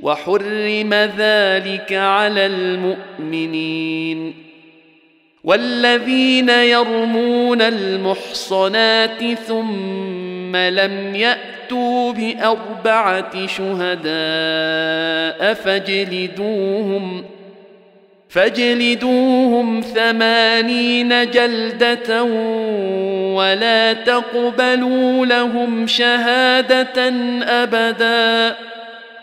وحرم ذلك على المؤمنين والذين يرمون المحصنات ثم لم يأتوا بأربعة شهداء فاجلدوهم فاجلدوهم ثمانين جلدة ولا تقبلوا لهم شهادة أبدا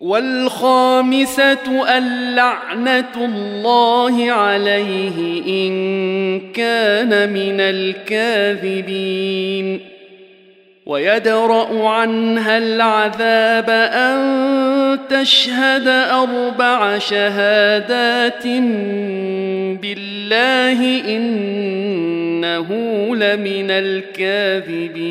والخامسة اللعنة الله عليه إن كان من الكاذبين. ويدرأ عنها العذاب أن تشهد أربع شهادات بالله إنه لمن الكاذبين.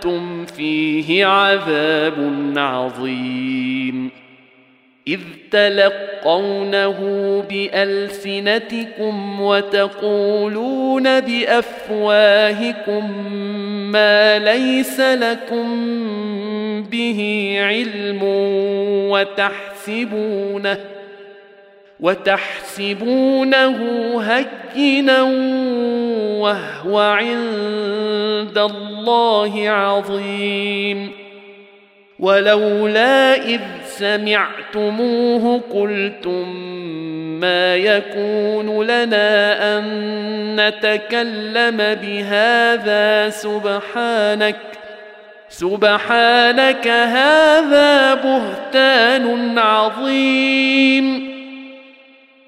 أَفَضْتُمْ فِيهِ عَذَابٌ عَظِيمٌ إذ تلقونه بألسنتكم وتقولون بأفواهكم ما ليس لكم به علم وتحسبونه وتحسبونه هينا وهو عند الله عظيم. ولولا إذ سمعتموه قلتم ما يكون لنا أن نتكلم بهذا سبحانك سبحانك هذا بهتان عظيم.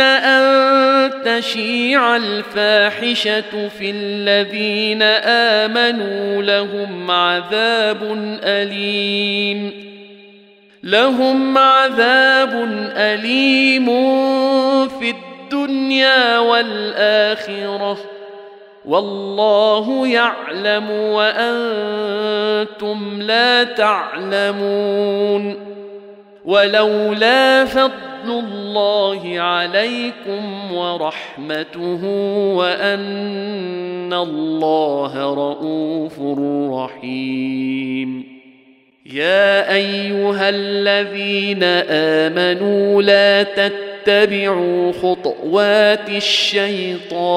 ان تشيع الفاحشه في الذين امنوا لهم عذاب اليم لهم عذاب اليم في الدنيا والاخره والله يعلم وأنتم لا تعلمون ولولا فضل الله عليكم ورحمته وأن الله رءوف رحيم. يا أيها الذين آمنوا لا تتبعوا خطوات الشيطان.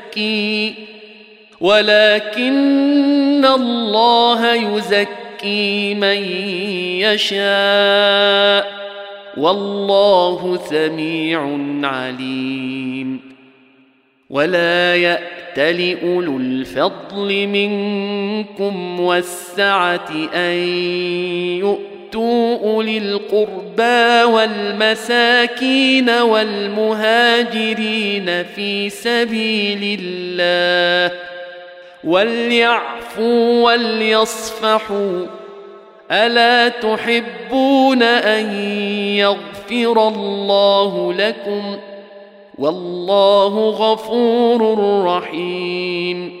يزكي ولكن الله يزكي من يشاء. والله سميع عليم. ولا يأتل أولو الفضل منكم والسعة أن يؤمنوا يؤتوا اولي القربى والمساكين والمهاجرين في سبيل الله وليعفوا وليصفحوا ألا تحبون أن يغفر الله لكم والله غفور رحيم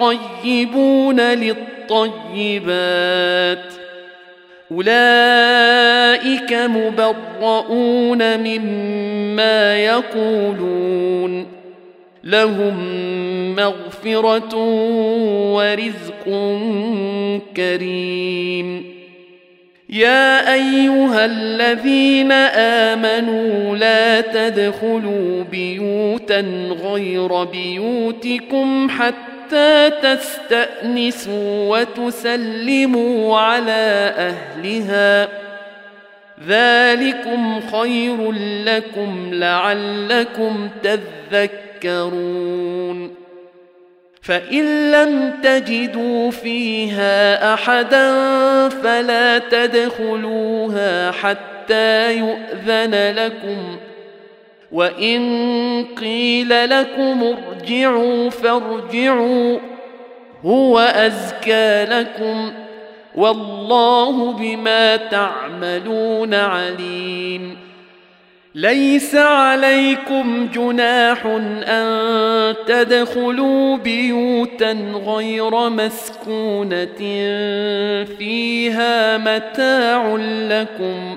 الطيبون للطيبات. أولئك مبرؤون مما يقولون. لهم مغفرة ورزق كريم. يا أيها الذين آمنوا لا تدخلوا بيوتا غير بيوتكم حتى حتى تستأنسوا وتسلموا على أهلها. ذلكم خير لكم لعلكم تذكرون. فإن لم تجدوا فيها أحدا فلا تدخلوها حتى يؤذن لكم. وان قيل لكم ارجعوا فارجعوا هو ازكى لكم والله بما تعملون عليم ليس عليكم جناح ان تدخلوا بيوتا غير مسكونه فيها متاع لكم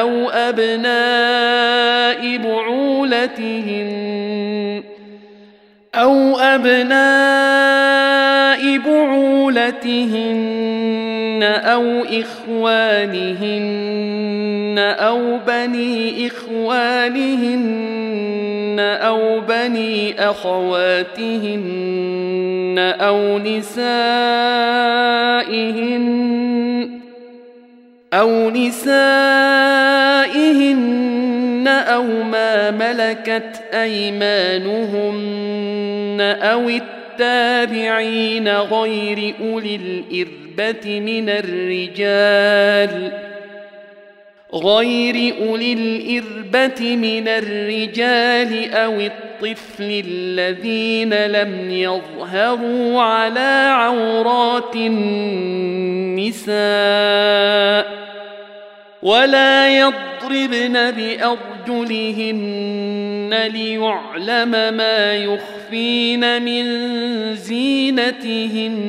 أو ابناء بعولتهن أو ابناء بعولتهن أو اخوانهن أو بني اخوانهن أو بني اخواتهن أو نسائهن أو نسائهن أو ما ملكت أيمانهن أو التابعين غير أولي الإربة من الرجال غير أولي الإربة من الرجال أو الطفل الذين لم يظهروا على عورات النساء ولا يضربن بأرجلهن ليعلم ما يخفين من زينتهن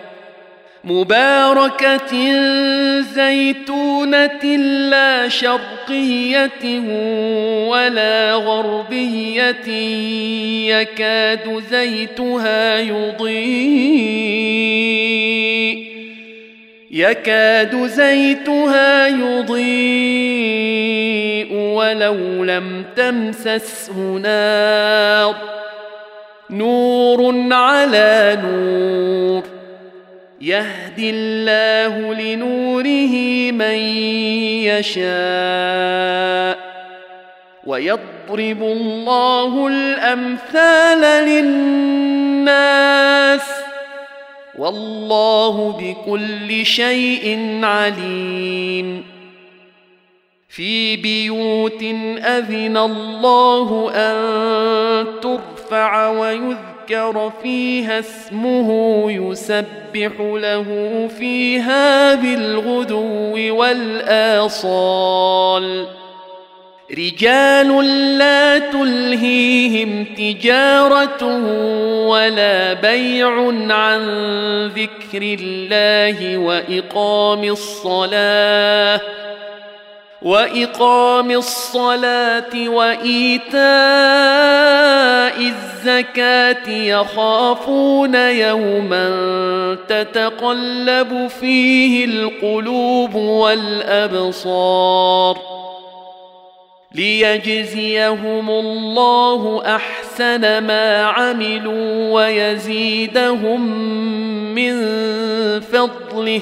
مباركة زيتونة لا شرقية ولا غربية يكاد زيتها يضيء. يكاد زيتها يضيء ولو لم تمسسه نار. نور على نور. يهدي الله لنوره من يشاء ويضرب الله الأمثال للناس والله بكل شيء عليم. في بيوت أذن الله أن ترفع ويذكر ذكر فيها اسمه يسبح له فيها بالغدو والآصال. رجال لا تلهيهم تجارة ولا بيع عن ذكر الله وإقام الصلاة. وإقام الصلاة وإيتاء الزكاة يخافون يوما تتقلب فيه القلوب والأبصار ليجزيهم الله أحسن ما عملوا ويزيدهم من فضله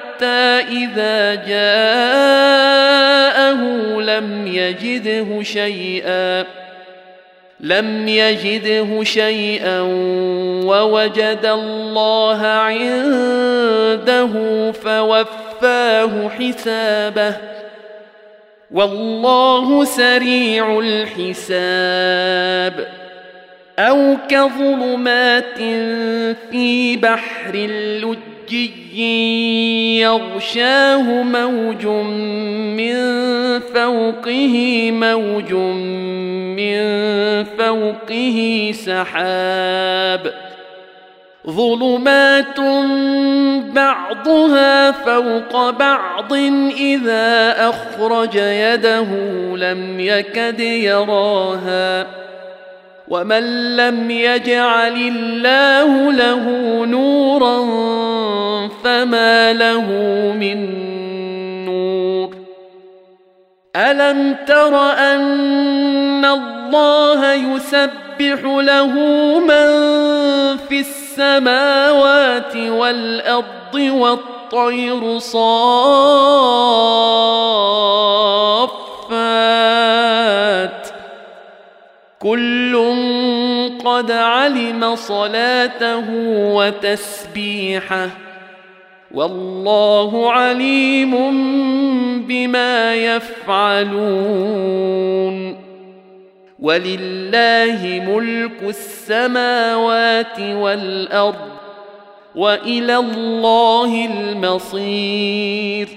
حتى إذا جاءه لم يجده شيئا لم يجده شيئا ووجد الله عنده فوفاه حسابه. والله سريع الحساب. أو كظلمات في بحر اللج زجي يغشاه موج من فوقه موج من فوقه سحاب. ظلمات بعضها فوق بعض إذا أخرج يده لم يكد يراها. ومن لم يجعل الله له نورا فما له من نور الم تر ان الله يسبح له من في السماوات والارض والطير صافات صلاته وتسبيحه والله عليم بما يفعلون ولله ملك السماوات والأرض وإلى الله المصير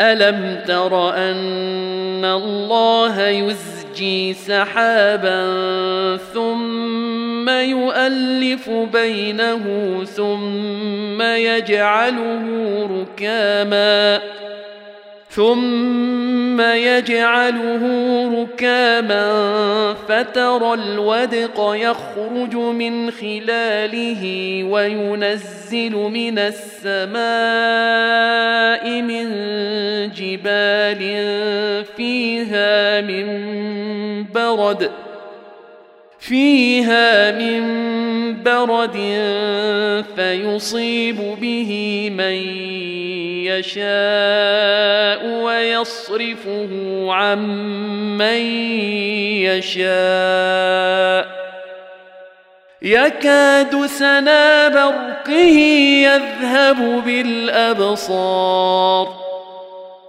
ألم تر أن الله يزجي سحابا ثم يؤلف بينه ثم يجعله ركاما. ثم يجعله ركاما فترى الودق يخرج من خلاله وينزل من السماء من جبال فيها من برد. فيها من برد فيصيب به من يشاء ويصرفه عن من يشاء. يكاد سنا برقه يذهب بالأبصار.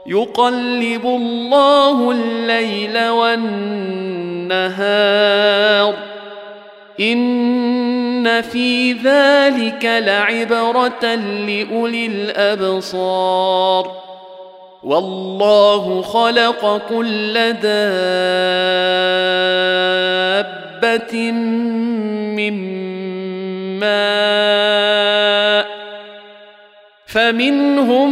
يقلب الله الليل والنهار. إن في ذلك لعبرة لأولي الأبصار. والله خلق كل دابة من ماء. فمنهم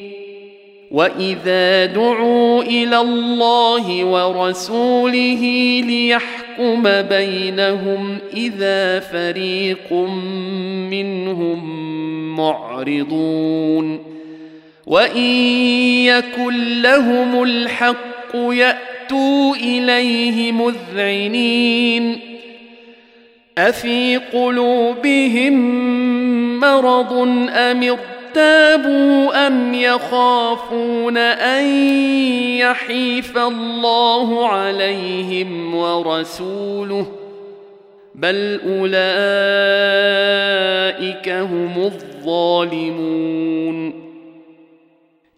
واذا دعوا إلى الله ورسوله ليحكم بينهم اذا فريق منهم معرضون وان يكن لهم الحق ياتوا اليه مذعنين افي قلوبهم مرض ام ارتابوا ام يخافون ان يحيف الله عليهم ورسوله بل اولئك هم الظالمون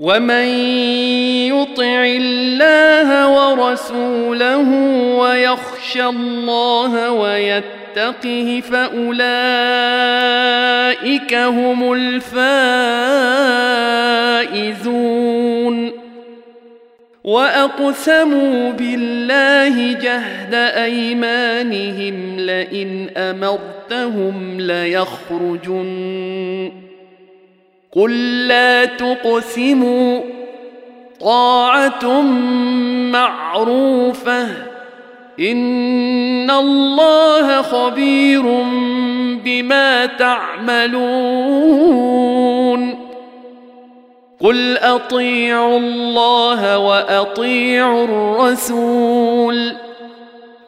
ومن يطع الله ورسوله ويخشى الله ويتقه فاولئك هم الفائزون واقسموا بالله جهد ايمانهم لئن امرتهم ليخرجن قل لا تقسموا طاعه معروفه ان الله خبير بما تعملون قل اطيعوا الله واطيعوا الرسول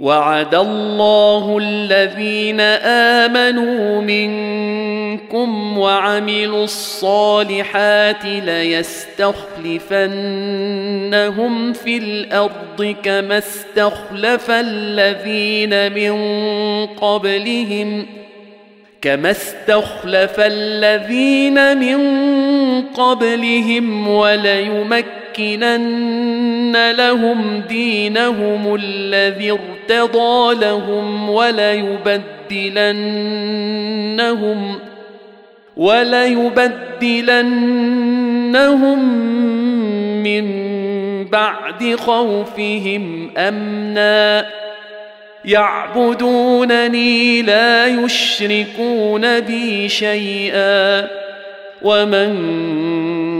وعد الله الذين آمنوا منكم وعملوا الصالحات ليستخلفنهم في الأرض كما استخلف الذين من قبلهم كما استخلف الذين من قبلهم وليمكنن لهم دينهم الذي ارتضى لهم وليبدلنهم وليبدلنهم من بعد خوفهم أمنا. يعبدونني لا يشركون بي شيئا. ومن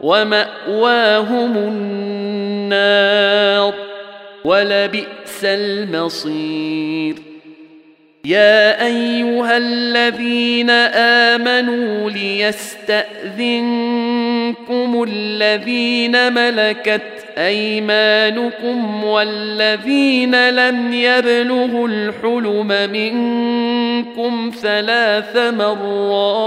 ومأواهم النار ولبئس المصير. يا أيها الذين آمنوا ليستأذنكم الذين ملكت أيمانكم والذين لم يبلغوا الحلم منكم ثلاث مرات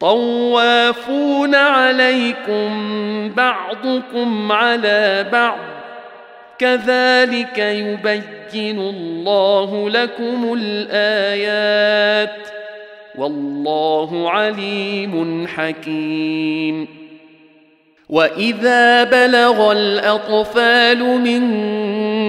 طوافون عليكم بعضكم على بعض. كذلك يبين الله لكم الآيات. والله عليم حكيم. وإذا بلغ الأطفال منكم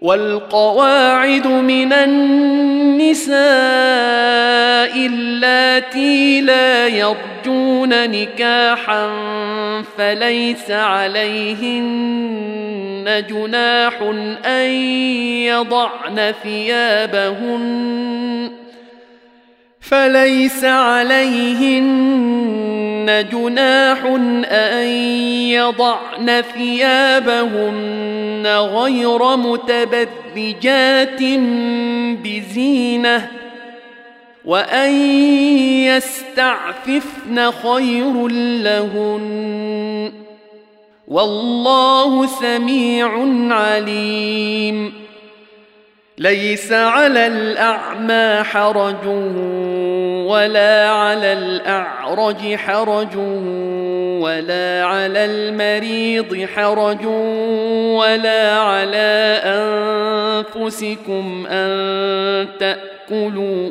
والقواعد من النساء اللاتي لا يرجون نكاحا فليس عليهن جناح أن يضعن ثيابهن فليس عليهن جناح أن يضعن ثيابهن غير متبذجات بزينة وأن يستعففن خير لهن والله سميع عليم ليس على الأعمى حرج ولا على الأعرج حرج ولا على المريض حرج ولا على أنفسكم أن تأكلوا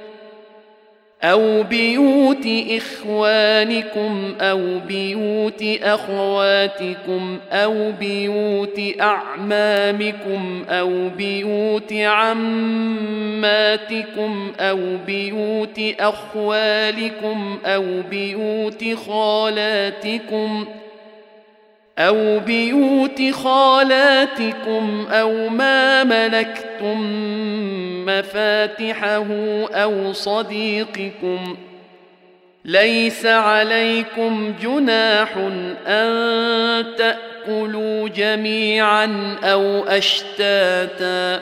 أو بيوت إخوانكم أو بيوت أخواتكم أو بيوت أعمامكم أو بيوت عماتكم أو بيوت أخوالكم أو بيوت خالاتكم أو بيوت خالاتكم أو ما ملكتم مفاتحه أو صديقكم ليس عليكم جناح أن تأكلوا جميعا أو أشتاتا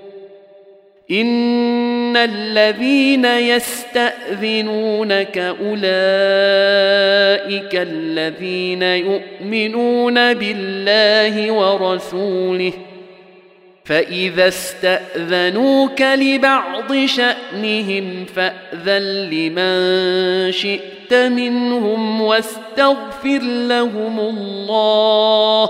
ان الذين يستاذنونك اولئك الذين يؤمنون بالله ورسوله فاذا استاذنوك لبعض شانهم فاذن لمن شئت منهم واستغفر لهم الله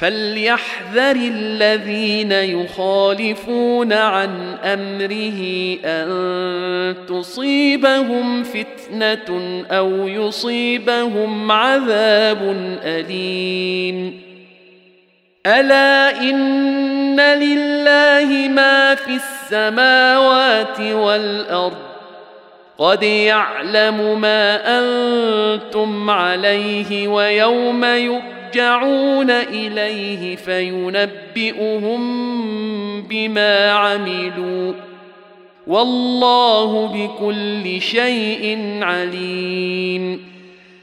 فليحذر الذين يخالفون عن أمره أن تصيبهم فتنة أو يصيبهم عذاب أليم. ألا إن لله ما في السماوات والأرض. قد يعلم ما أنتم عليه ويوم يبقى يرجعون إليه فينبئهم بما عملوا والله بكل شيء عليم